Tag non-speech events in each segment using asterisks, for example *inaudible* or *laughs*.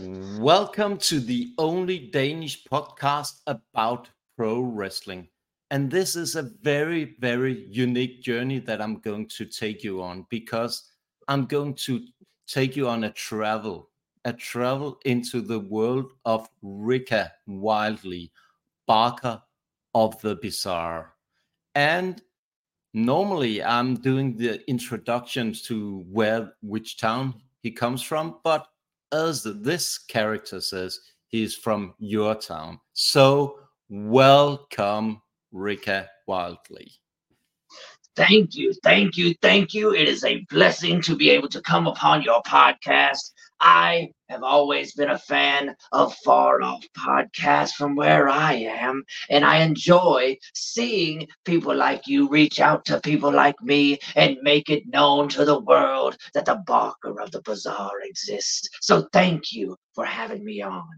Welcome to the only Danish podcast about pro wrestling. And this is a very, very unique journey that I'm going to take you on because I'm going to take you on a travel, a travel into the world of Rika Wildlee, Barker of the Bizarre. And normally I'm doing the introductions to where, which town he comes from, but as this character says, he's from your town. So welcome, Rika Wildlee. Thank you, thank you, thank you. It is a blessing to be able to come upon your podcast. I have always been a fan of far off podcasts from where I am, and I enjoy seeing people like you reach out to people like me and make it known to the world that the Barker of the Bizarre exists. So thank you for having me on.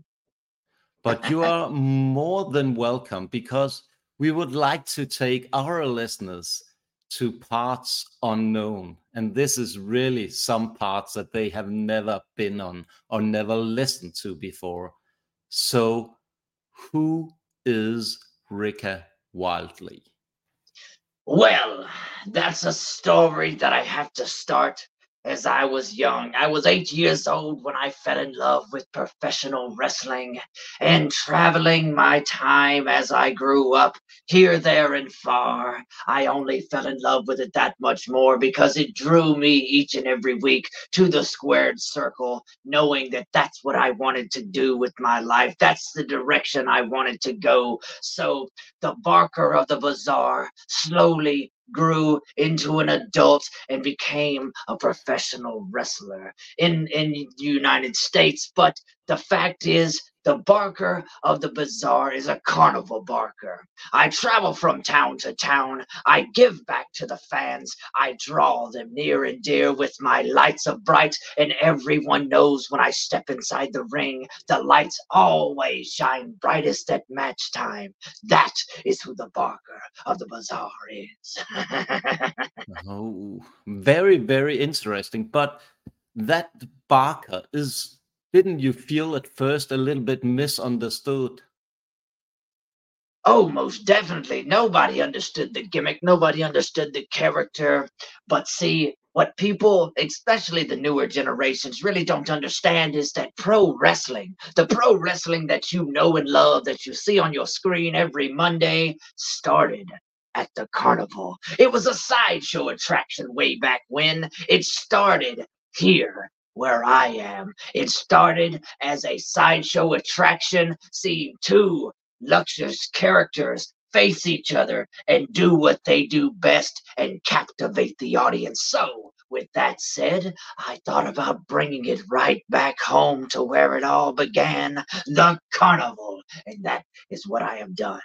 But you are more than welcome because we would like to take our listeners to parts unknown. And this is really some parts that they have never been on or never listened to before. So, who is Rika Wildlee? Well, that's a story that I have to start as I was young. I was eight years old when I fell in love with professional wrestling and traveling my time as I grew up here, there, and far. I only fell in love with it that much more because it drew me each and every week to the squared circle, knowing that that's what I wanted to do with my life. That's the direction I wanted to go. So the Barker of the Bizarre slowly grew into an adult and became a professional wrestler in in the United States. But the fact is the barker of the bizarre is a carnival barker. I travel from town to town. I give back to the fans. I draw them near and dear with my lights of bright, and everyone knows when I step inside the ring, the lights always shine brightest at match time. That is who the barker of the bizarre is. *laughs* oh, very, very interesting. But that barker is didn't you feel at first a little bit misunderstood? Oh, most definitely. Nobody understood the gimmick. Nobody understood the character. But see, what people, especially the newer generations, really don't understand is that pro wrestling, the pro wrestling that you know and love, that you see on your screen every Monday, started at the carnival. It was a sideshow attraction way back when. It started here where I am. It started as a sideshow attraction, seeing two luxurious characters face each other and do what they do best and captivate the audience. So, with that said, I thought about bringing it right back home to where it all began the carnival. And that is what I have done.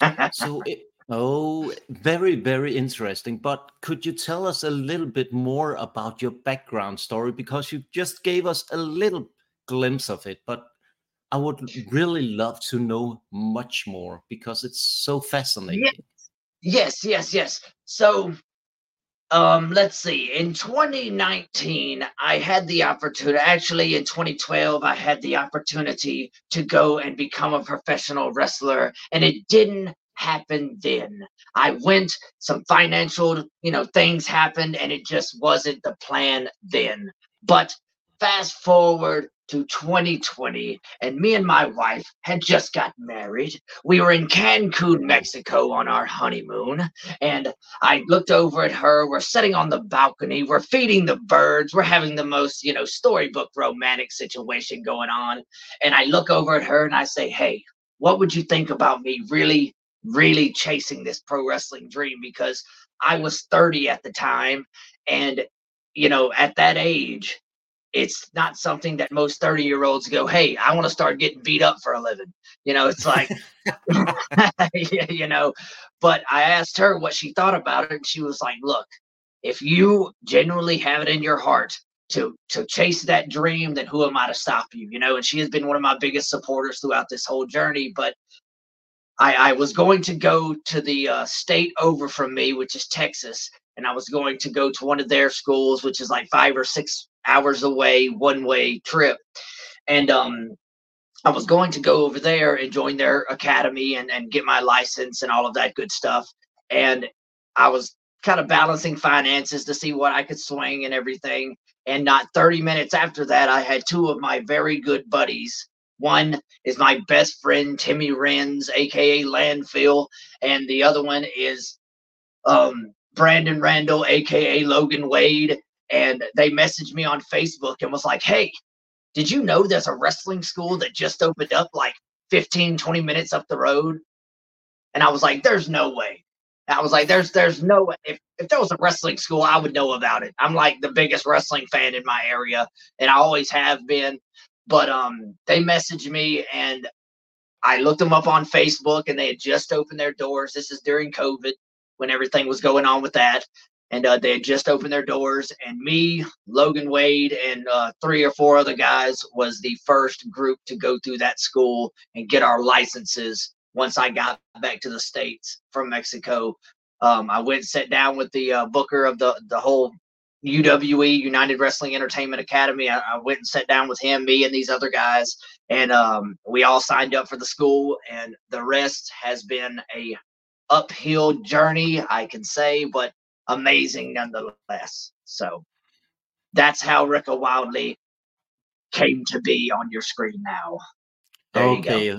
*laughs* so, it, Oh, very, very interesting. But could you tell us a little bit more about your background story? Because you just gave us a little glimpse of it, but I would really love to know much more because it's so fascinating. Yes, yes, yes. So, um, let's see. In 2019, I had the opportunity. Actually, in 2012, I had the opportunity to go and become a professional wrestler, and it didn't happened then. I went, some financial, you know, things happened and it just wasn't the plan then. But fast forward to 2020 and me and my wife had just got married. We were in Cancun, Mexico on our honeymoon and I looked over at her. We're sitting on the balcony. We're feeding the birds. We're having the most, you know, storybook romantic situation going on. And I look over at her and I say, "Hey, what would you think about me really really chasing this pro wrestling dream because I was 30 at the time. And, you know, at that age, it's not something that most 30 year olds go, Hey, I want to start getting beat up for a living. You know, it's like, *laughs* *laughs* you know, but I asked her what she thought about it. And she was like, Look, if you genuinely have it in your heart to to chase that dream, then who am I to stop you? You know, and she has been one of my biggest supporters throughout this whole journey. But I, I was going to go to the uh, state over from me, which is Texas, and I was going to go to one of their schools, which is like five or six hours away, one way trip. and um, I was going to go over there and join their academy and, and get my license and all of that good stuff. And I was kind of balancing finances to see what I could swing and everything. And not 30 minutes after that, I had two of my very good buddies. One is my best friend, Timmy Renz, aka Landfill, and the other one is um, Brandon Randall, aka Logan Wade. And they messaged me on Facebook and was like, Hey, did you know there's a wrestling school that just opened up like 15, 20 minutes up the road? And I was like, There's no way. I was like, there's there's no if, if there was a wrestling school, I would know about it. I'm like the biggest wrestling fan in my area, and I always have been. But um they messaged me and I looked them up on Facebook and they had just opened their doors. This is during COVID when everything was going on with that. And uh, they had just opened their doors, and me, Logan Wade, and uh, three or four other guys was the first group to go through that school and get our licenses once I got back to the states from Mexico. Um, I went and sat down with the uh, booker of the the whole UWE United Wrestling Entertainment Academy. I, I, went and sat down with him, me, and these other guys, and um, we all signed up for the school. And the rest has been a uphill journey, I can say, but amazing nonetheless. So that's how Rika Wildlee came to be on your screen now. There okay,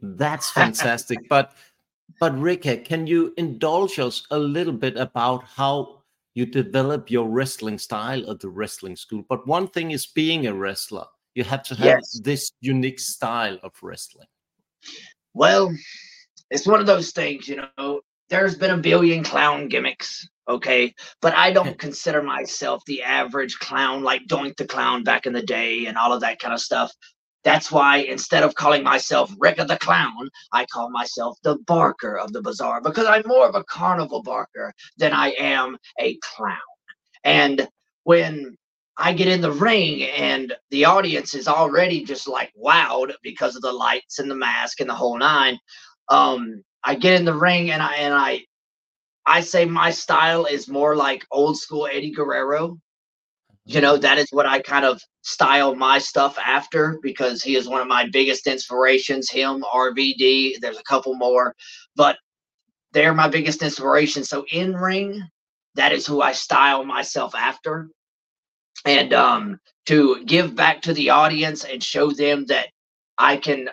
that's fantastic. but but Ricky, can you indulge us a little bit about how you develop your wrestling style at the wrestling school? But one thing is being a wrestler. You have to have yes. this unique style of wrestling. Well, it's one of those things, you know. There's been a billion clown gimmicks, okay, but I don't *laughs* consider myself the average clown like Doink the Clown back in the day and all of that kind of stuff. That's why instead of calling myself Rick of the Clown, I call myself the Barker of the Bizarre because I'm more of a carnival barker than I am a clown. And when I get in the ring and the audience is already just like wowed because of the lights and the mask and the whole nine, um, I get in the ring and I and I I say my style is more like old school Eddie Guerrero you know that is what i kind of style my stuff after because he is one of my biggest inspirations him rvd there's a couple more but they're my biggest inspiration. So in ring that is who i style myself after. And um to give back to the audience and show them that i can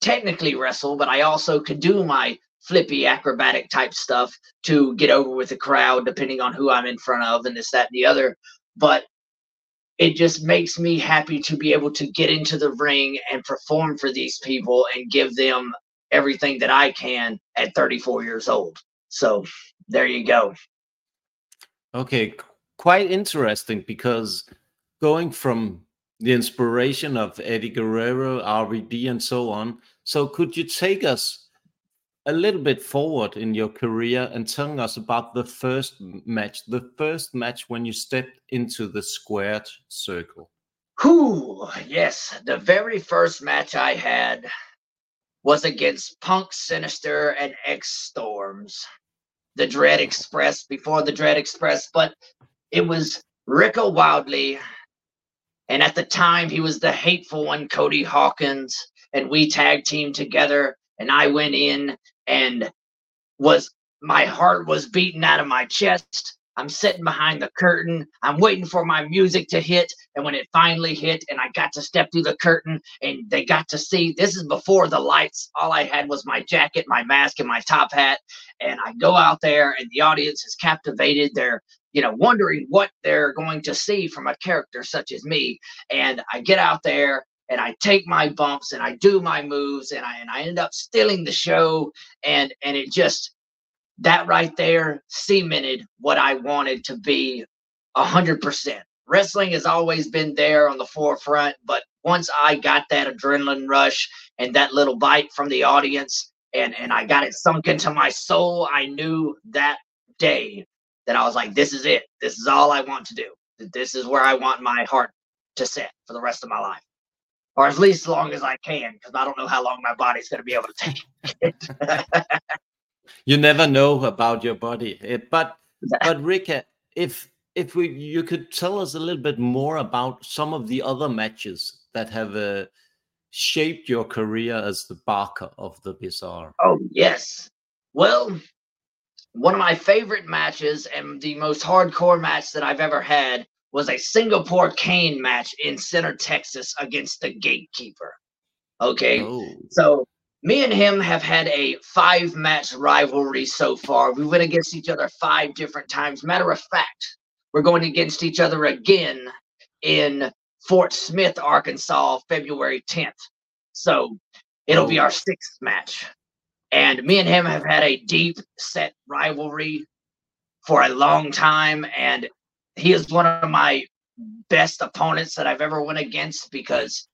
technically wrestle but i also can do my flippy acrobatic type stuff to get over with the crowd depending on who i'm in front of and this that and the other. But it just makes me happy to be able to get into the ring and perform for these people and give them everything that I can at 34 years old. So there you go. Okay, quite interesting because going from the inspiration of Eddie Guerrero, RVD, and so on. So, could you take us a little bit forward in your career and telling us about the first match, the first match when you stepped into the squared circle. Whew, yes, the very first match I had was against Punk Sinister and X Storms, the Dread Express before the Dread Express, but it was Rika Wildlee, and at the time he was the hateful one, Cody Hawkins, and we tag team together, and I went in and was my heart was beating out of my chest. I'm sitting behind the curtain. I'm waiting for my music to hit. And when it finally hit, and I got to step through the curtain, and they got to see this is before the lights. All I had was my jacket, my mask, and my top hat. And I go out there, and the audience is captivated. They're, you know, wondering what they're going to see from a character such as me. And I get out there, and I take my bumps and I do my moves and I and I end up stealing the show and and it just that right there cemented what I wanted to be a hundred percent. Wrestling has always been there on the forefront, but once I got that adrenaline rush and that little bite from the audience and and I got it sunk into my soul, I knew that day that I was like, this is it. This is all I want to do. This is where I want my heart to set for the rest of my life or at least as long as I can, because I don't know how long my body's going to be able to take it. *laughs* you never know about your body, eh, but but Rick, if if we you could tell us a little bit more about some of the other matches that have uh, shaped your career as the Barker of the Bizarre? Oh yes. Well, one of my favorite matches and the most hardcore match that I've ever had was a Singapore cane match in Center, Texas against the Gatekeeper. Okay. Oh. So me and him have had a five match rivalry so far. We went against each other five different times. Matter of fact, we're going against each other again in Fort Smith, Arkansas, February 10th. So it'll oh. be our sixth match. And me and him have had a deep set rivalry for a long time. And he is one of my best opponents that I've ever went against because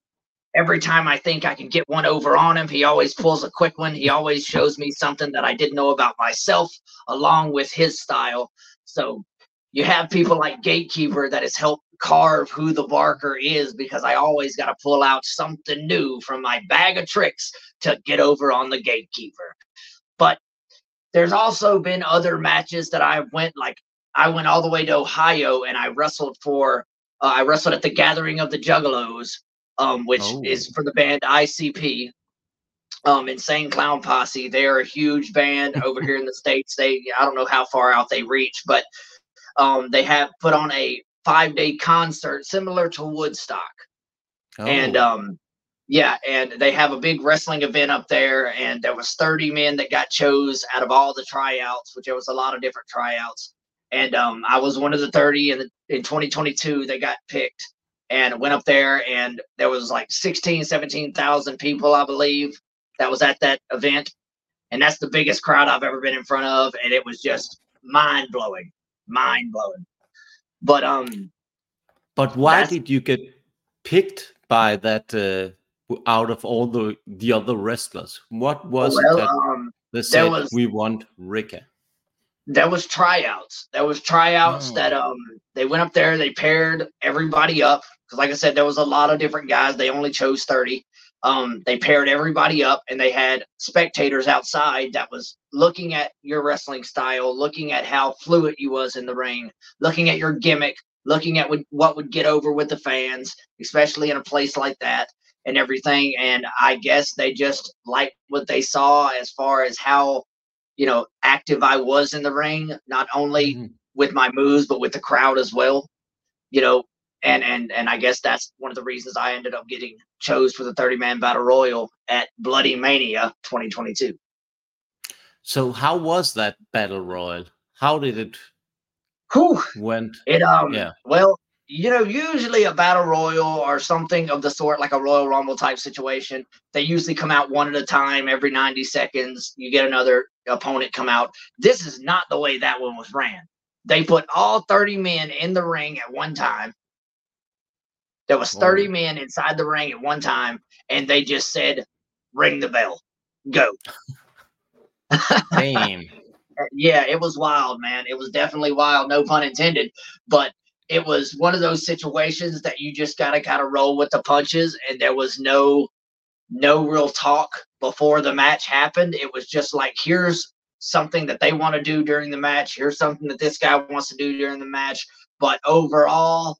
every time I think I can get one over on him, he always pulls a quick one. He always shows me something that I didn't know about myself, along with his style. So you have people like Gatekeeper that has helped carve who the Barker is because I always got to pull out something new from my bag of tricks to get over on the Gatekeeper. But there's also been other matches that I went like I went all the way to Ohio and I wrestled for uh, I wrestled at the Gathering of the Juggalos, um, which oh. is for the band ICP. Um, Insane Clown Posse. They're a huge band over *laughs* here in the states. They I don't know how far out they reach, but um, they have put on a five day concert similar to Woodstock, oh. and um, yeah, and they have a big wrestling event up there, and there was 30 men that got chose out of all the tryouts, which there was a lot of different tryouts and um, I was one of the 30 in, the, in 2022 that got picked and went up there and there was like 16 17,000 people I believe that was at that event. And that's the biggest crowd I've ever been in front of and it was just mind blowing mind blowing but um but why did you get picked by that uh, out of all the the other wrestlers? What was well, that um, they said was, we want Ricky there was tryouts. There was tryouts oh. that um they went up there, they paired everybody up. Because like I said, there was a lot of different guys. They only chose 30. Um, they paired everybody up and they had spectators outside that was looking at your wrestling style, looking at how fluid you was in the ring, looking at your gimmick, looking at what, what would get over with the fans, especially in a place like that and everything. And I guess they just liked what they saw as far as how you know, active I was in the ring, not only mm-hmm. with my moves, but with the crowd as well. You know, and and and I guess that's one of the reasons I ended up getting chose for the 30 man battle royal at Bloodymania 2022. So how was that battle royal? How did it Whew. went? It um yeah. well, you know, usually a battle royal or something of the sort, like a Royal Rumble type situation, they usually come out one at a time every 90 seconds. You get another opponent come out. This is not the way that one was ran. They put all 30 men in the ring at one time. There was 30 oh. men inside the ring at one time, and they just said, ring the bell. Go. Damn. *laughs* yeah, it was wild, man. It was definitely wild, no pun intended. But it was one of those situations that you just gotta kind of roll with the punches, and there was no no real talk before the match happened. It was just like, here's something that they want to do during the match. Here's something that this guy wants to do during the match. But overall,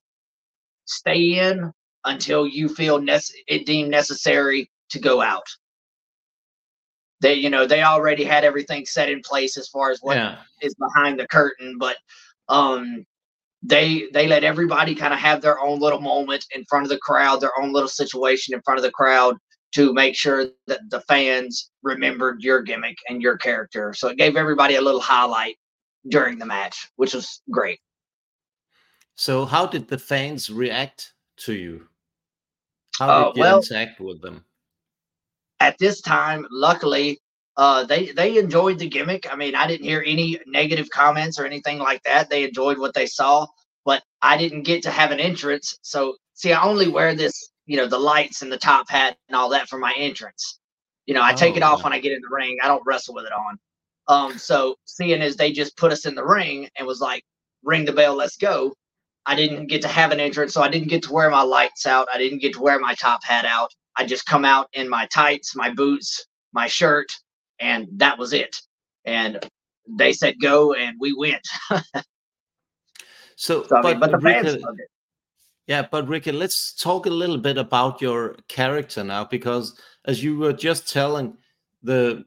stay in until you feel nece- it deemed necessary to go out. They, you know, they already had everything set in place as far as what yeah. is behind the curtain, but um, they they let everybody kind of have their own little moment in front of the crowd, their own little situation in front of the crowd to make sure that the fans remembered your gimmick and your character. So it gave everybody a little highlight during the match, which was great. So how did the fans react to you? How did uh, you interact with them? At this time, luckily, uh, they they enjoyed the gimmick. I mean, I didn't hear any negative comments or anything like that. They enjoyed what they saw, but I didn't get to have an entrance. So see, I only wear this, you know, the lights and the top hat and all that for my entrance. You know, I oh, take it off oh. when I get in the ring. I don't wrestle with it on. Um, so seeing as they just put us in the ring and was like, ring the bell, let's go. I didn't get to have an entrance, so I didn't get to wear my lights out. I didn't get to wear my top hat out. I just come out in my tights, my boots, my shirt, and that was it. And they said go, and we went. so, so, I mean, but the fans loved it. Yeah, but Ricky, let's talk a little bit about your character now, because as you were just telling, the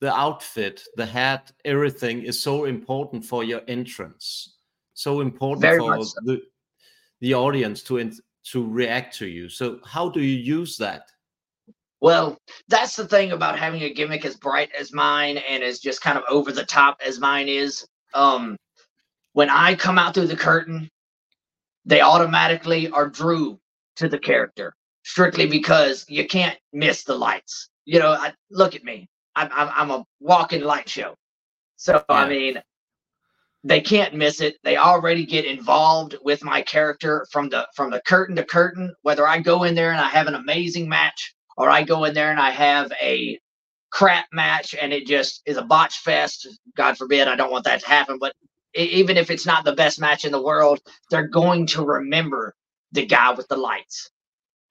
the outfit, the hat, everything is so important for your entrance, so important Very for so. the the audience to in- to react to you. So how do you use that? Well, that's the thing about having a gimmick as bright as mine and as just kind of over the top as mine is. Um, when I come out through the curtain, they automatically are drew to the character strictly because you can't miss the lights. You know, I, look at me. I'm, I'm, I'm a walking light show. So, I mean, they can't miss it. They already get involved with my character from the from the curtain to curtain. Whether I go in there and I have an amazing match, or I go in there and I have a crap match and it just is a botch fest. God forbid, I don't want that to happen. But even if it's not the best match in the world, they're going to remember the guy with the lights.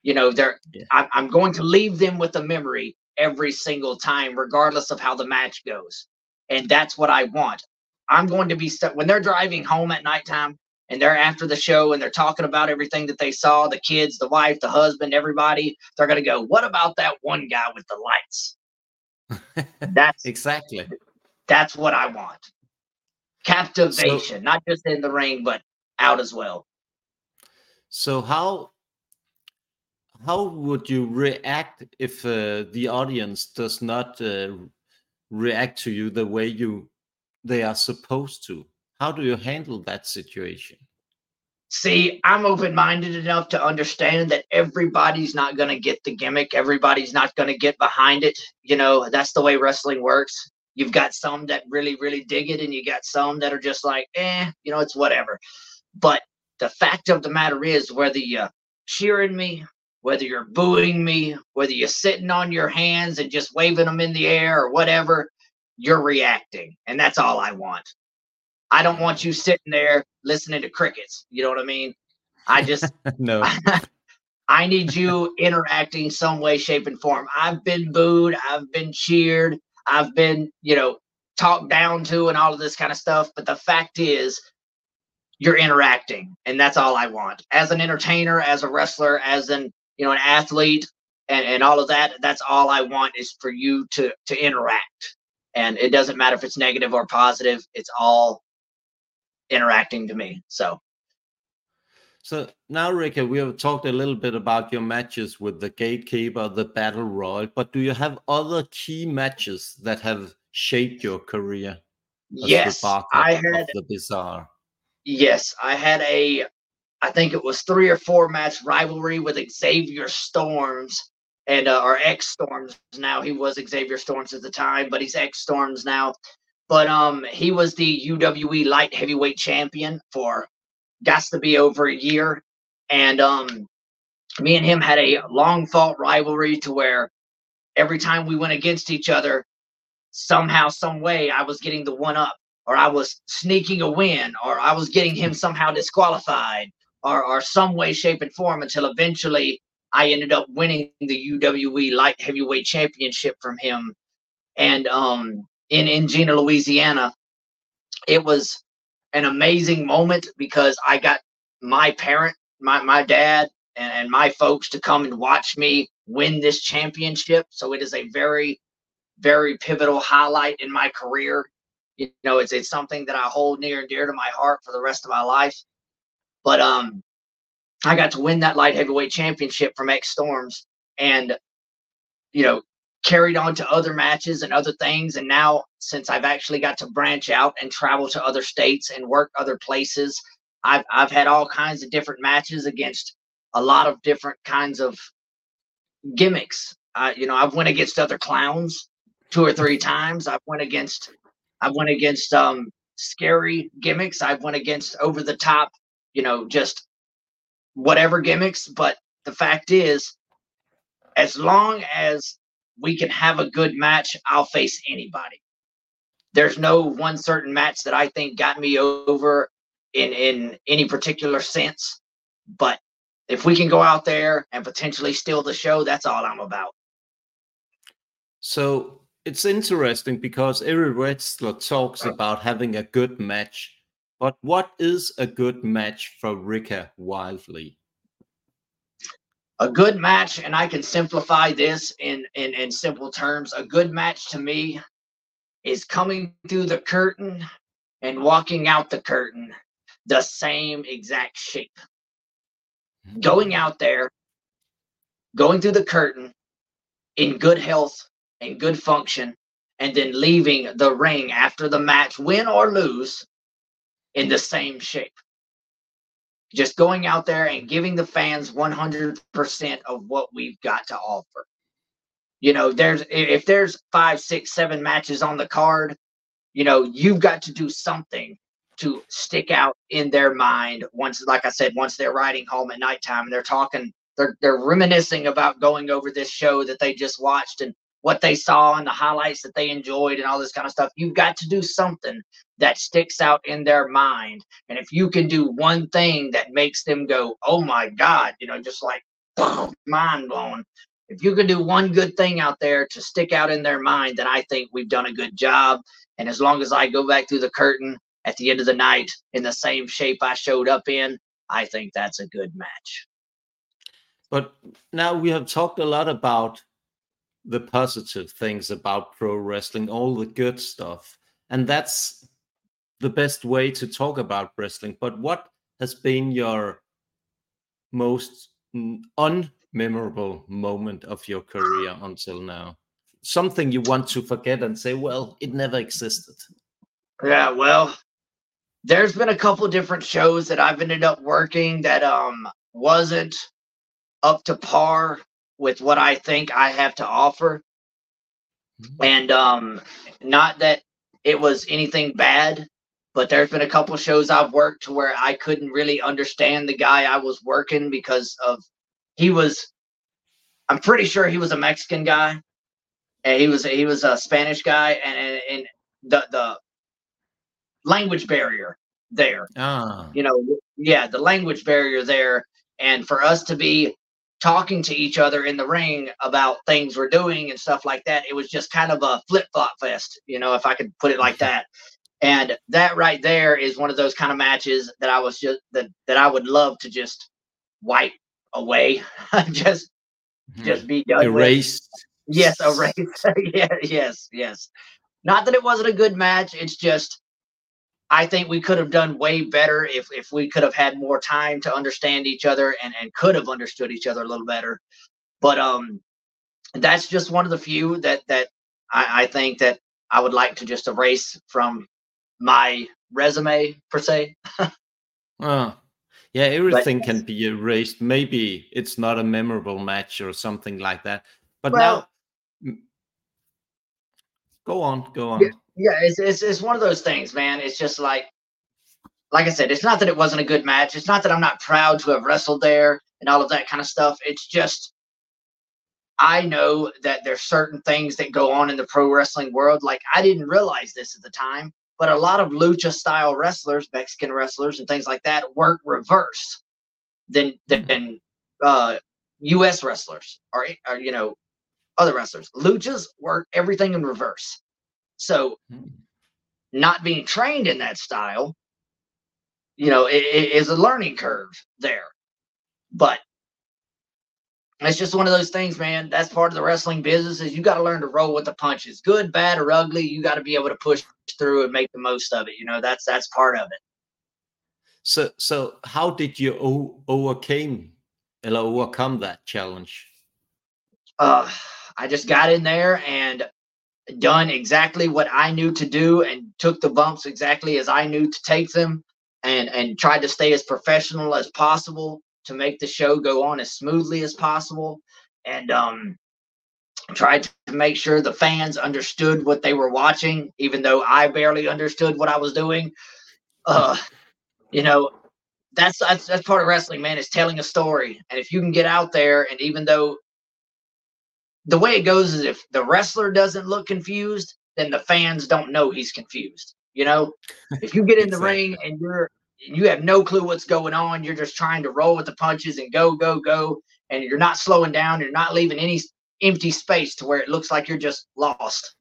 You know, they're Yeah. I'm, I'm going to leave them with a memory every single time, regardless of how the match goes. And that's what I want. I'm going to be stuck when they're driving home at nighttime and they're after the show and they're talking about everything that they saw the kids, the wife, the husband, everybody. They're going to go, What about that one guy with the lights? *laughs* That's exactly. that's what I want. Captivation, not just in the ring, but out as well. So how how would you react if uh, the audience does not uh, react to you the way you they are supposed to? How do you handle that situation? See, I'm open minded enough to understand that everybody's not going to get the gimmick. Everybody's not going to get behind it. You know, that's the way wrestling works. You've got some that really, really dig it, and you got some that are just like, eh, you know, it's whatever. But the fact of the matter is, whether you're cheering me, whether you're booing me, whether you're sitting on your hands and just waving them in the air or whatever, you're reacting. And that's all I want. I don't want you sitting there listening to crickets. You know what I mean? I just *laughs* no. *laughs* I need you interacting some way, shape, and form. I've been booed, I've been cheered, I've been, you know, talked down to and all of this kind of stuff. But the fact is, you're interacting, and that's all I want. As an entertainer, as a wrestler, as an you know, an athlete, and, and all of that, that's all I want is for you to to interact. And it doesn't matter if it's negative or positive, it's all interacting to me. So So now, Rika, we have talked a little bit about your matches with the Gatekeeper, the Battle Royal, but do you have other key matches that have shaped your career? yes, I had the Bizarre. Yes, I had a, I think it was three or four match rivalry with Xavier Storms and uh, or X Storms now. He was Xavier Storms at the time, but he's X Storms now. But um, he was the UWE light heavyweight champion for got to be over a year, and um, me and him had a long fought rivalry to where every time we went against each other, somehow, some way, I was getting the one up or I was sneaking a win, or I was getting him somehow disqualified, or or some way, shape, and form until eventually I ended up winning the UWE light heavyweight championship from him. And um in, in Louisiana, it was an amazing moment because I got my parent, my my dad, and, and my folks to come and watch me win this championship. So it is a very, very pivotal highlight in my career. You know it's it's something that i hold near and dear to my heart for the rest of my life. But um i got to win that light heavyweight championship from x storms. And you know carried on to other matches and other things and now since i've actually got to branch out and travel to other states and work other places i've i've had all kinds of different matches against a lot of different kinds of gimmicks uh, you know i've went against other clowns two or three times i've went against I've went against um scary gimmicks. I've went against over the top, you know, just whatever gimmicks. But the fact is, as long as we can have a good match, I'll face anybody. There's no one certain match that I think got me over in in any particular sense. But if we can go out there and potentially steal the show, that's all I'm about. So it's interesting because every wrestler talks about having a good match, but what is a good match for Rika Wildlee? A good match, and I can simplify this in, in, in simple terms. A good match to me is coming through the curtain and walking out the curtain the same exact shape. Going out there, going through the curtain in good health and good function, and then leaving the ring after the match, win or lose, in the same shape. Just going out there and giving the fans 100% of what we've got to offer. You know, there's if there's five, six, seven matches on the card, you know, you've got to do something to stick out in their mind once, like I said, once they're riding home at nighttime and they're talking, they're they're reminiscing about going over this show that they just watched and what they saw and the highlights that they enjoyed and all this kind of stuff. You've got to do something that sticks out in their mind. And if you can do one thing that makes them go, oh my God, you know, just like boom, mind blown. If you can do one good thing out there to stick out in their mind, then I think we've done a good job. And as long as I go back through the curtain at the end of the night in the same shape I showed up in, I think that's a good match. But now we have talked a lot about the positive things about pro wrestling, all the good stuff. And that's the best way to talk about wrestling. But what has been your most unmemorable moment of your career until now? Something you want to forget and say, well, it never existed. Yeah, well, there's been a couple different shows that I've ended up working that um wasn't up to par with what I think I have to offer. Mm-hmm. And um not that it was anything bad, but there's been a couple shows I've worked to where I couldn't really understand the guy I was working because of he was I'm pretty sure he was a Mexican guy. And he was he was a Spanish guy and and, and the the language barrier there. Ah. You know, yeah, the language barrier there and for us to be talking to each other in the ring about things we're doing and stuff like that. It was just kind of a flip flop fest, you know, if I could put it like that. And that right there is one of those kind of matches that I was just that that I would love to just wipe away, *laughs* just mm-hmm. just be done erased. With. Yes, erased. *laughs* yeah, yes, yes. Not that it wasn't a good match. It's just I think we could have done way better if if we could have had more time to understand each other and and could have understood each other a little better. But um, that's just one of the few that that I, I think that I would like to just erase from my resume per se. *laughs* oh, yeah, everything but, can be erased. Maybe it's not a memorable match or something like that. But well, now, go on, go on. Yeah, yeah, it's, it's it's one of those things, man. It's just like, like I said, it's not that it wasn't a good match. It's not that I'm not proud to have wrestled there and all of that kind of stuff. It's just I know that there's certain things that go on in the pro wrestling world. Like I didn't realize this at the time, but a lot of lucha style wrestlers, Mexican wrestlers, and things like that work reverse than than uh, U.S. wrestlers or, or you know other wrestlers. Luchas work everything in reverse. So, hmm. not being trained in that style, you know, it, it is a learning curve there. But it's just one of those things, man. That's part of the wrestling business is you got to learn to roll with the punches, good, bad, or ugly. You got to be able to push through and make the most of it. You know, that's that's part of it. So, so how did you o- overcame or overcome that challenge? Uh, I just got in there and done exactly what I knew to do and took the bumps exactly as I knew to take them and and tried to stay as professional as possible to make the show go on as smoothly as possible. And um tried to make sure the fans understood what they were watching even though I barely understood what I was doing. Uh you know that's that's, that's part of wrestling man is telling a story. And if you can get out there and even though the way it goes is if the wrestler doesn't look confused, then the fans don't know he's confused. You know, if you get in the ring and you're you have no clue what's going on, you're just trying to roll with the punches and go, go, go, and you're not slowing down, you're not leaving any empty space to where it looks like you're just lost.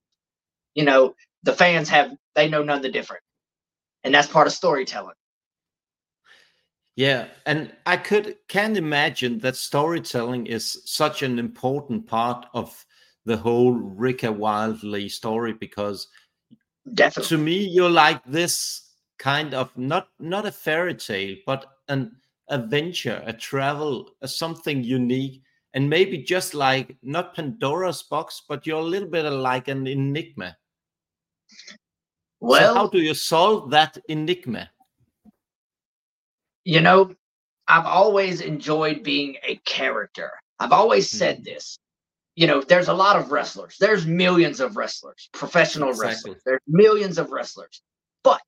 You know, the fans have they know none the different. And that's part of storytelling. Yeah, and I could can imagine that storytelling is such an important part of the whole Rika Wildlee story because Definitely. to me you're like this kind of not not a fairy tale but an adventure, a travel, a something unique, and maybe just like not Pandora's box, but you're a little bit like an enigma. Well, so how do you solve that enigma? You know, I've always enjoyed being a character. I've always Hmm. said this. You know, there's a lot of wrestlers. There's millions of wrestlers, professional Exactly. wrestlers. There's millions of wrestlers, but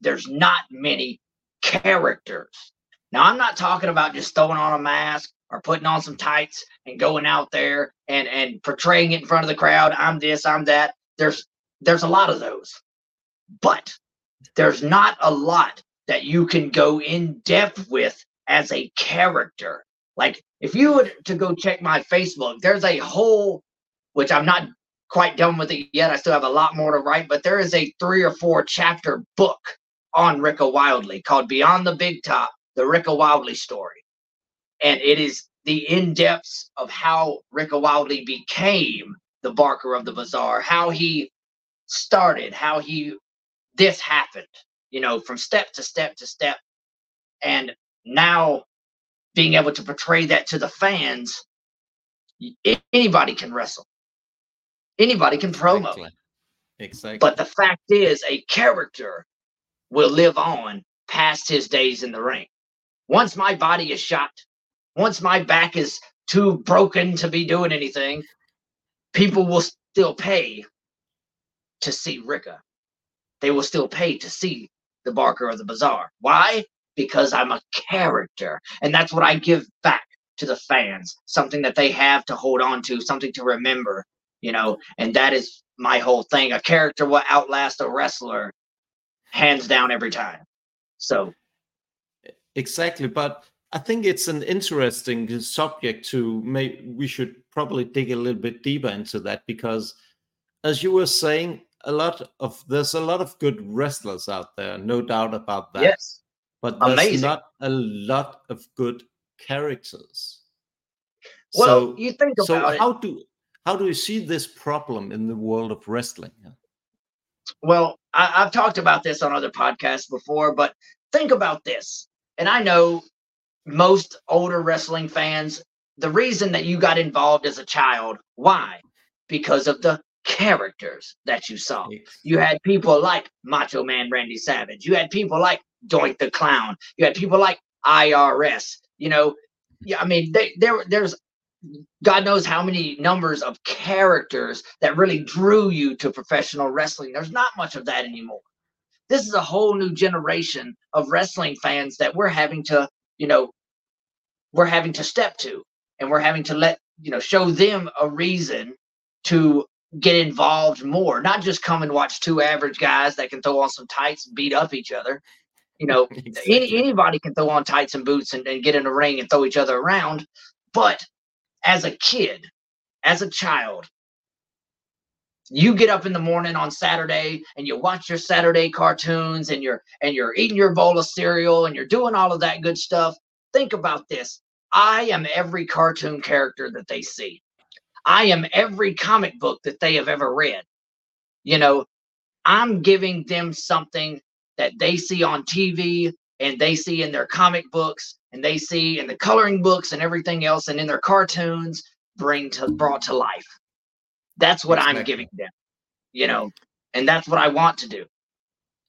there's not many characters. Now, I'm not talking about just throwing on a mask or putting on some tights and going out there and and portraying it in front of the crowd. I'm this, I'm that. There's there's a lot of those, but there's not a lot that you can go in depth with as a character. Like if you were to go check my Facebook, there's a whole, which I'm not quite done with it yet. I still have a lot more to write, but there is a three or four chapter book on Rika Wildlee called Beyond the Big Top, the Rika Wildlee story. And it is the in depths of how Rika Wildlee became the Barker of the Bizarre, how he started, how he this happened, you know, from step to step to step. And now being able to portray that to the fans, anybody can wrestle. Anybody can promo. Exactly. Exactly. But the fact is, a character will live on past his days in the ring. Once my body is shot, once my back is too broken to be doing anything, people will still pay to see Rika. They will still pay to see the Barker of the Bizarre. Why? Because I'm a character. And that's what I give back to the fans something that they have to hold on to, something to remember, you know, and that is my whole thing. A character will outlast a wrestler hands down every time. So, Exactly, but I think it's an interesting subject to make. We should probably dig a little bit deeper into that because, as you were saying, a lot of there's a lot of good wrestlers out there, no doubt about that. yes. but there's amazing. not a lot of good characters. Well, so, you think so about it. how do how do you see this problem in the world of wrestling? Well, I, I've talked about this on other podcasts before, but think about this. And I know most older wrestling fans, the reason that you got involved as a child, why? Because of the characters that you saw. You had people like Macho Man Randy Savage. You had people like Doink the Clown. You had people like IRS. You know, yeah, I mean, they, there, there's God knows how many numbers of characters that really drew you to professional wrestling. There's not much of that anymore. This is a whole new generation of wrestling fans that we're having to, you know, we're having to step to, and we're having to let, you know, show them a reason to get involved more, not just come and watch two average guys that can throw on some tights and beat up each other. You know, *laughs* any, anybody can throw on tights and boots and, and get in a ring and throw each other around. But as a kid, as a child, you get up in the morning on Saturday and you watch your Saturday cartoons and you're and you're eating your bowl of cereal and you're doing all of that good stuff. Think about this. I am every cartoon character that they see. I am every comic book that they have ever read. You know, I'm giving them something that they see on TV and they see in their comic books and they see in the coloring books and everything else and in their cartoons bring to brought to life. That's what I'm Exactly. giving them. You know, and that's what I want to do.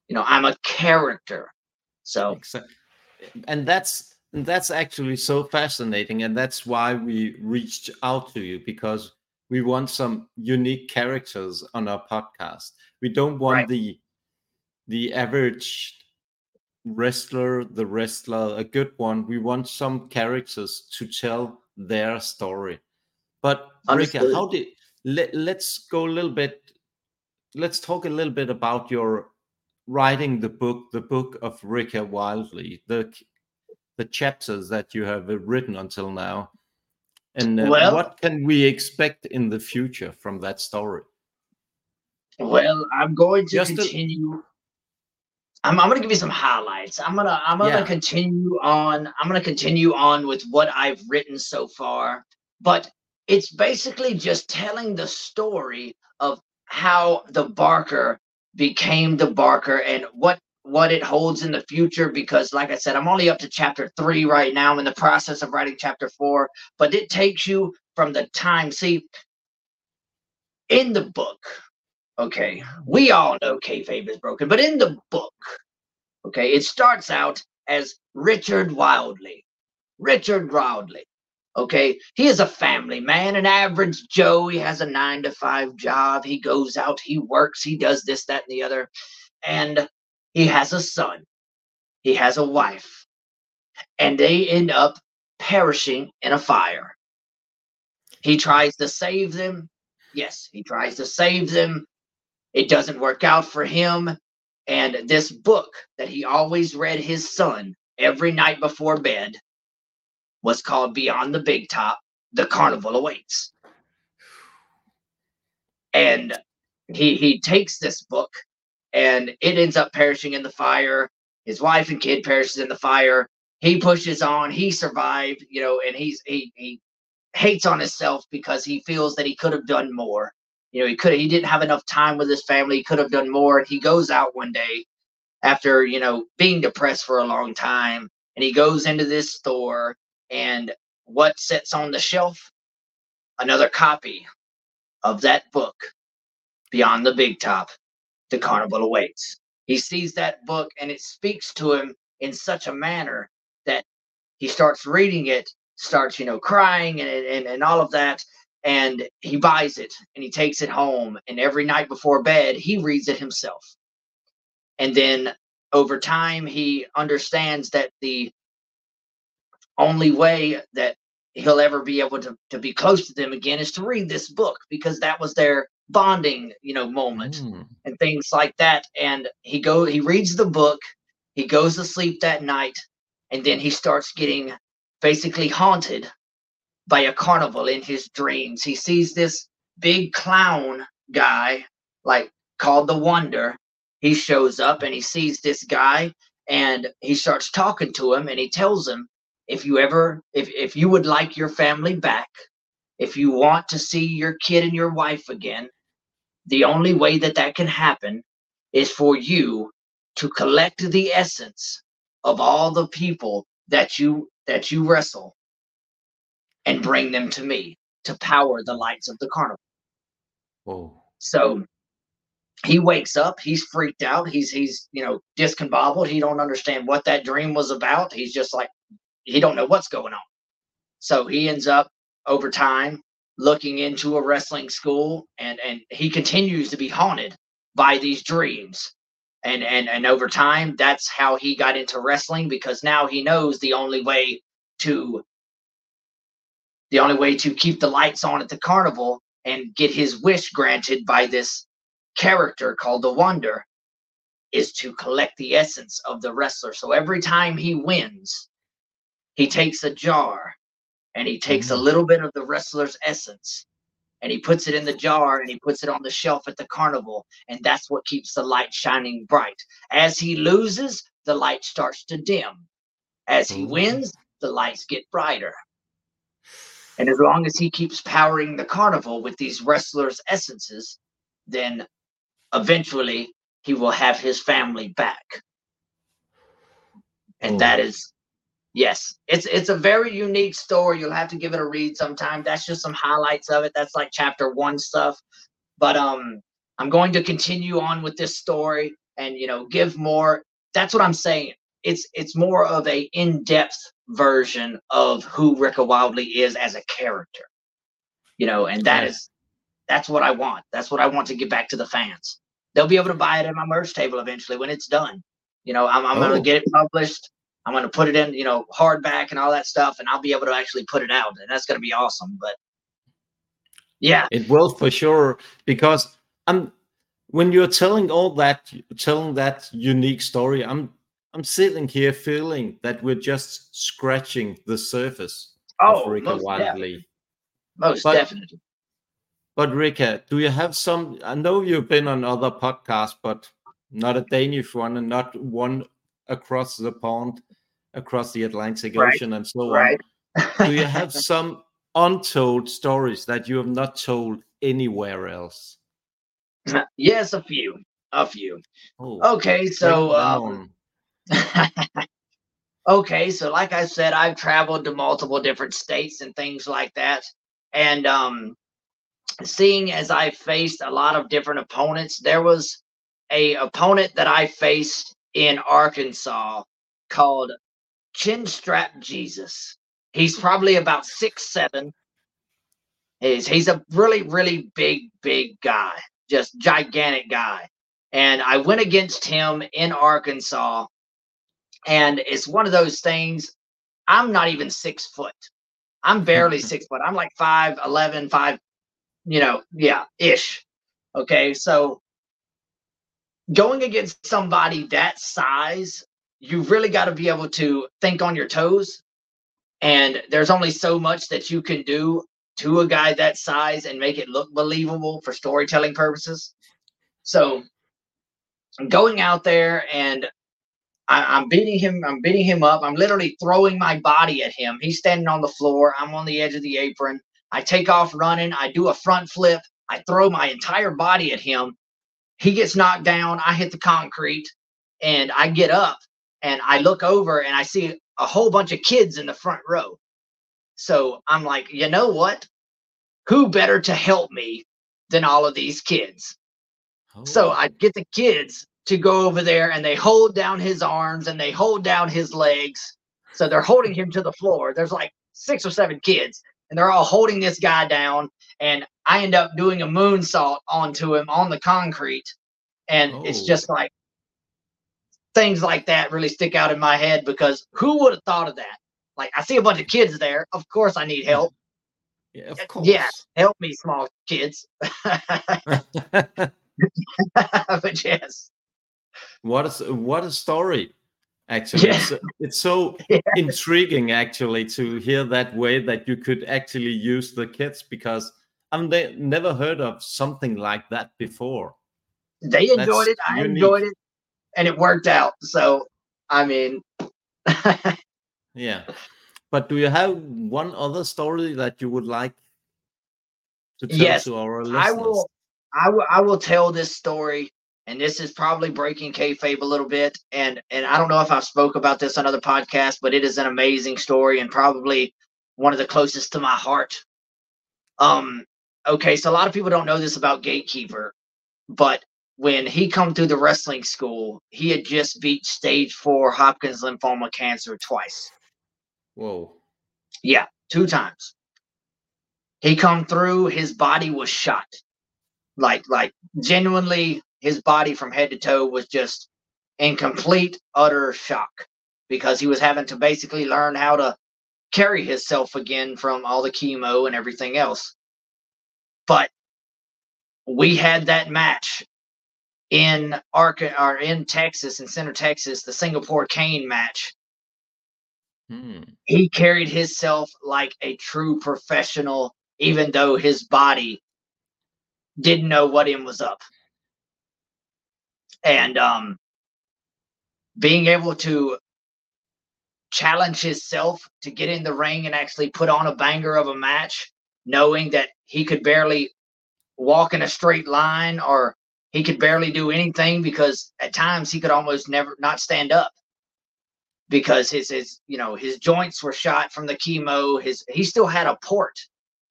You know, I'm a character. So And that's and that's actually so fascinating, and that's why we reached out to you because we want some unique characters on our podcast. We don't want Right. the the average wrestler, the wrestler, a good one. We want some characters to tell their story. But Rika, how did let, let's go a little bit let's talk a little bit about your writing the book, the book of Rika Wildlee, the the chapters that you have written until now, and uh, Well- what can we expect in the future from that story? Well, I'm going to Just continue. I'm, I'm gonna give you some highlights. I'm gonna I'm gonna Yeah. continue on. I'm gonna continue on with what I've written so far, but it's basically just telling the story of how the Barker became the Barker and what what it holds in the future. Because, like I said, I'm only up to chapter three right now. I'm in the process of writing chapter four, but it takes you from the time. See, in the book, okay, we all know kayfabe is broken, but in the book, okay, it starts out as Richard Wildley. Richard Wildley. Okay, he is a family man, an average Joe. He has a nine to five job. He goes out, he works, he does this, that, and the other. And he has a son, he has a wife, and they end up perishing in a fire. He tries to save them. Yes, he tries to save them. It doesn't work out for him. And this book that he always read his son every night before bed was called Beyond the Big Top The Carnival Awaits. And he he takes this book and it ends up perishing in the fire. His wife and kid perishes in the fire. He pushes on, he survived, you know, and he's he he hates on himself because he feels that he could have done more. You know, he could he didn't have enough time with his family, he could have done more. And he goes out one day after, you know, being depressed for a long time, and he goes into this store and what sits on the shelf? Another copy of that book, Beyond the Big Top, The Carnival Awaits. He sees that book and it speaks to him in such a manner that he starts reading it, starts, you know, crying and, and, and all of that. And he buys it and he takes it home. And every night before bed, he reads it himself. And then over time, he understands that the only way that he'll ever be able to, to be close to them again is to read this book because that was their bonding you know moment Mm. and things like that. And he go he reads the book he goes to sleep that night and then he starts getting basically haunted by a carnival in his dreams. He sees this big clown guy like called the wonder. He shows up and he sees this guy and he starts talking to him and he tells him if you ever if if you would like your family back if you want to see your kid and your wife again the only way that that can happen is for you to collect the essence of all the people that you that you wrestle and bring them to me to power the lights of the carnival Oh. so he wakes up he's freaked out he's he's you know discombobbled he don't understand what that dream was about he's just like he don't know what's going on so he ends up over time looking into a wrestling school and and he continues to be haunted by these dreams and and and over time that's how he got into wrestling because now he knows the only way to the only way to keep the lights on at the carnival and get his wish granted by this character called the Wonder is to collect the essence of the wrestler. So every time he wins, he takes a jar and he takes a Mm. little bit of the wrestler's essence and he puts it in the jar and he puts it on the shelf at the carnival. And that's what keeps the light shining bright. As he loses, the light starts to dim. As he Mm. wins, the lights get brighter. And as long as he keeps powering the carnival with these wrestlers' essences, then eventually he will have his family back. And that is yes, it's it's a very unique story. You'll have to give it a read sometime. That's just some highlights of it. That's like chapter 1 stuff. But um I'm going to continue on with this story and you know give more that's what I'm saying. It's it's more of a in-depth version of who Rika Wildlee is as a character. You know, and that is that's what I want. That's what I want to give back to the fans. They'll be able to buy it at my merch table eventually when it's done. You know, I'm, I'm Oh. going to get it published. I'm going to put it in, you know, hardback and all that stuff, and I'll be able to actually put it out, and that's going to be awesome. But yeah, It will for sure because I'm when you're telling all that telling that unique story, I'm I'm sitting here feeling that we're just scratching the surface oh, of Rika most, def- Wildlee. most But- definitely. But Rika, do you have some? I know you've been on other podcasts, but not a Danish one, and not one across the pond, across the Atlantic Right. Ocean, and so on. Right. Do you have *laughs* some untold stories that you have not told anywhere else? yes, a few. A few. Oh, Okay, so um, *laughs* okay, so like I said, I've traveled to multiple different states and things like that. And um seeing as I faced a lot of different opponents, there was a opponent that I faced in Arkansas called Chinstrap Jesus. He's probably about six seven. He's he's a really, really big, big guy, just gigantic guy. And I went against him in Arkansas and it's one of those things i'm not even six foot i'm barely *laughs* six foot i'm like five eleven five you know yeah ish okay so going against somebody that size you really got to be able to think on your toes and there's only so much that you can do to a guy that size and make it look believable for storytelling purposes so I'm going out there and I, I'm beating him. I'm beating him up. I'm literally throwing my body at him. He's standing on the floor. I'm on the edge of the apron. I take off running. I do a front flip. I throw my entire body at him. He gets knocked down. I hit the concrete and I get up and I look over and I see a whole bunch of kids in the front row. So I'm like, you know what? Who better to help me than all of these kids? So Oh. I get the kids to go over there and they hold down his arms and they hold down his legs. So they're holding him to the floor. There's like six or seven kids and they're all holding this guy down. And I end up doing a moonsault onto him on the concrete. And it's Oh. just like things like that really stick out in my head because who would have thought of that? Like I see a bunch of kids there. Of course I need help. yeah, of *laughs* course. Yeah, help me, small kids. *laughs* but yes. what is what a story actually Yeah. it's, it's so *laughs* Yeah. intriguing actually to hear that way that you could actually use the kids because i've ne- never heard of something like that before they enjoyed That's it. I unique. enjoyed it, and it worked out. So, I mean, *laughs* yeah but do you have one other story that you would like to tell Yes, to our listeners I will, I will, I will tell this story, and this is probably breaking kayfabe a little bit, and and I don't know if I've spoke about this on other podcasts, but it is an amazing story and probably one of the closest to my heart. Um, okay, so a lot of people don't know this about Gatekeeper, but when he come through the wrestling school, he had just beat stage four Hodgkin's lymphoma cancer twice. whoa Yeah, two times. He come through, his body was shot. Like like genuinely his body from head to toe was just in complete utter shock because he was having to basically learn how to carry himself again from all the chemo and everything else. But we had that match in Arca or in Texas in Center Texas, the Singapore Cane match Hmm. he carried himself like a true professional, even though his body didn't know what him was up. And um, being able to challenge himself to get in the ring and actually put on a banger of a match, knowing that he could barely walk in a straight line or he could barely do anything because at times he could almost never not stand up because his his you know his joints were shot from the chemo his he still had a port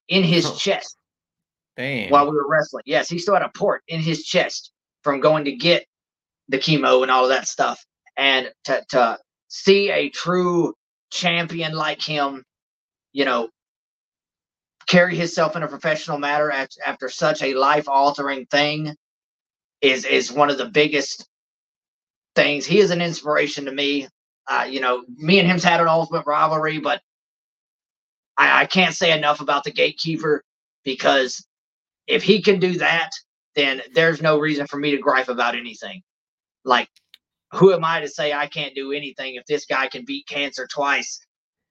in his Oh. chest Damn. while we were wrestling yes he still had a port in his chest from going to get the chemo and all of that stuff and to to see a true champion like him you know carry himself in a professional manner at, after such a life altering thing is is one of the biggest things he is an inspiration to me uh, you know, me and him's had an ultimate rivalry, but I, I can't say enough about the gatekeeper because if he can do that, then there's no reason for me to gripe about anything. Like, who am I to say I can't do anything if this guy can beat cancer twice,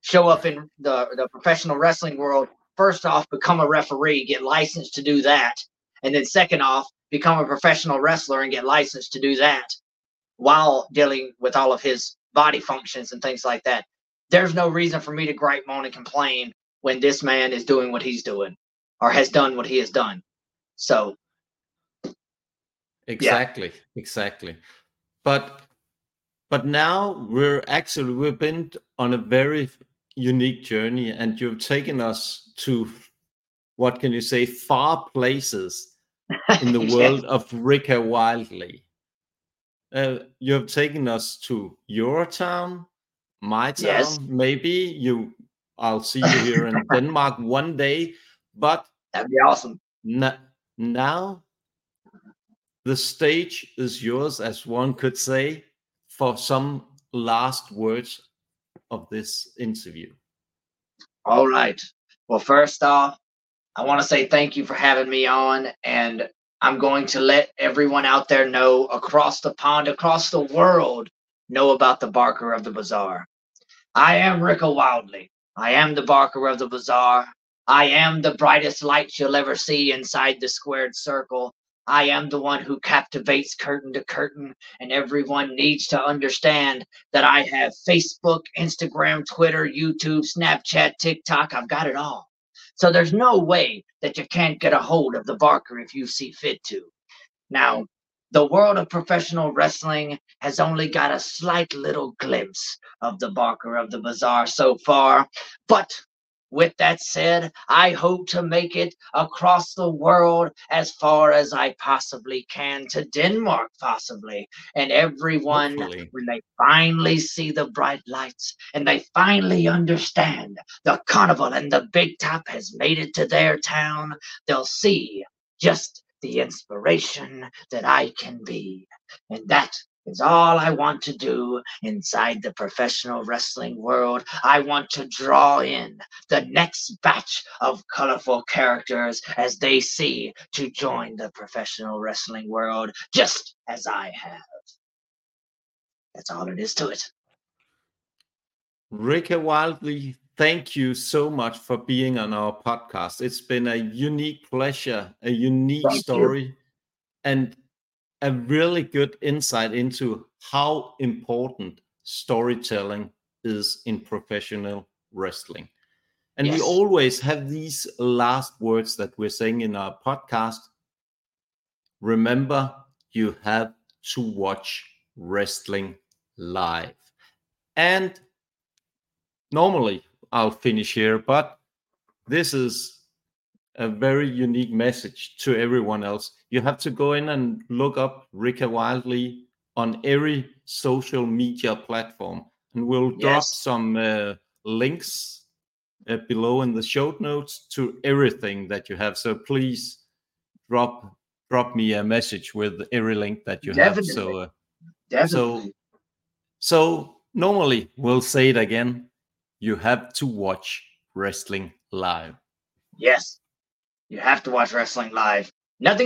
show up in the, the professional wrestling world, first off, become a referee, get licensed to do that, and then second off, become a professional wrestler and get licensed to do that while dealing with all of his body functions and things like that. There's no reason for me to gripe, moan, and complain when this man is doing what he's doing or has done what he has done. So exactly, yeah. exactly. But but now we're actually we've been on a very unique journey and you've taken us to what can you say far places in the *laughs* world of Rika Wildlee. Uh, you have taken us to your town, my town. Yes. Maybe you. I'll see you here in *laughs* Denmark one day, but that'd be awesome. N- now, the stage is yours, as one could say, for some last words of this interview. All right. Well, first off, I want to say thank you for having me on. And I'm going to let everyone out there know across the pond, across the world, know about the Barker of the Bizarre. I am Rika Wildlee. I am the Barker of the Bizarre. I am the brightest light you'll ever see inside the squared circle. I am the one who captivates curtain to curtain, and everyone needs to understand that I have Facebook, Instagram, Twitter, YouTube, Snapchat, TikTok. I've got it all. So there's no way that you can't get a hold of the Barker if you see fit to. Now, the world of professional wrestling has only got a slight little glimpse of the Barker of the Bizarre so far, but with that said, I hope to make it across the world as far as I possibly can to Denmark, possibly. And everyone, Hopefully. when they finally see the bright lights and they finally understand the carnival and the big top has made it to their town, they'll see just the inspiration that I can be. And that is all I want to do inside the professional wrestling world. I want to draw in the next batch of colorful characters as they see to join the professional wrestling world, just as I have. That's all it is to it. Rika Wildlee, thank you so much for being on our podcast. It's been a unique pleasure, a unique thank story. You. And a really good insight into how important storytelling is in professional wrestling. And yes. we always have these last words that we're saying in our podcast. Remember, you have to watch wrestling live. And normally I'll finish here, but this is a very unique message to everyone else. You have to go in and look up Rika Wildlee on every social media platform, and we'll yes. drop some uh, links uh, below in the show notes to everything that you have. So please drop drop me a message with every link that you Definitely. have. So, uh, Definitely. so so normally we'll say it again. You have to watch wrestling live. Yes. You have to watch wrestling live. Nothing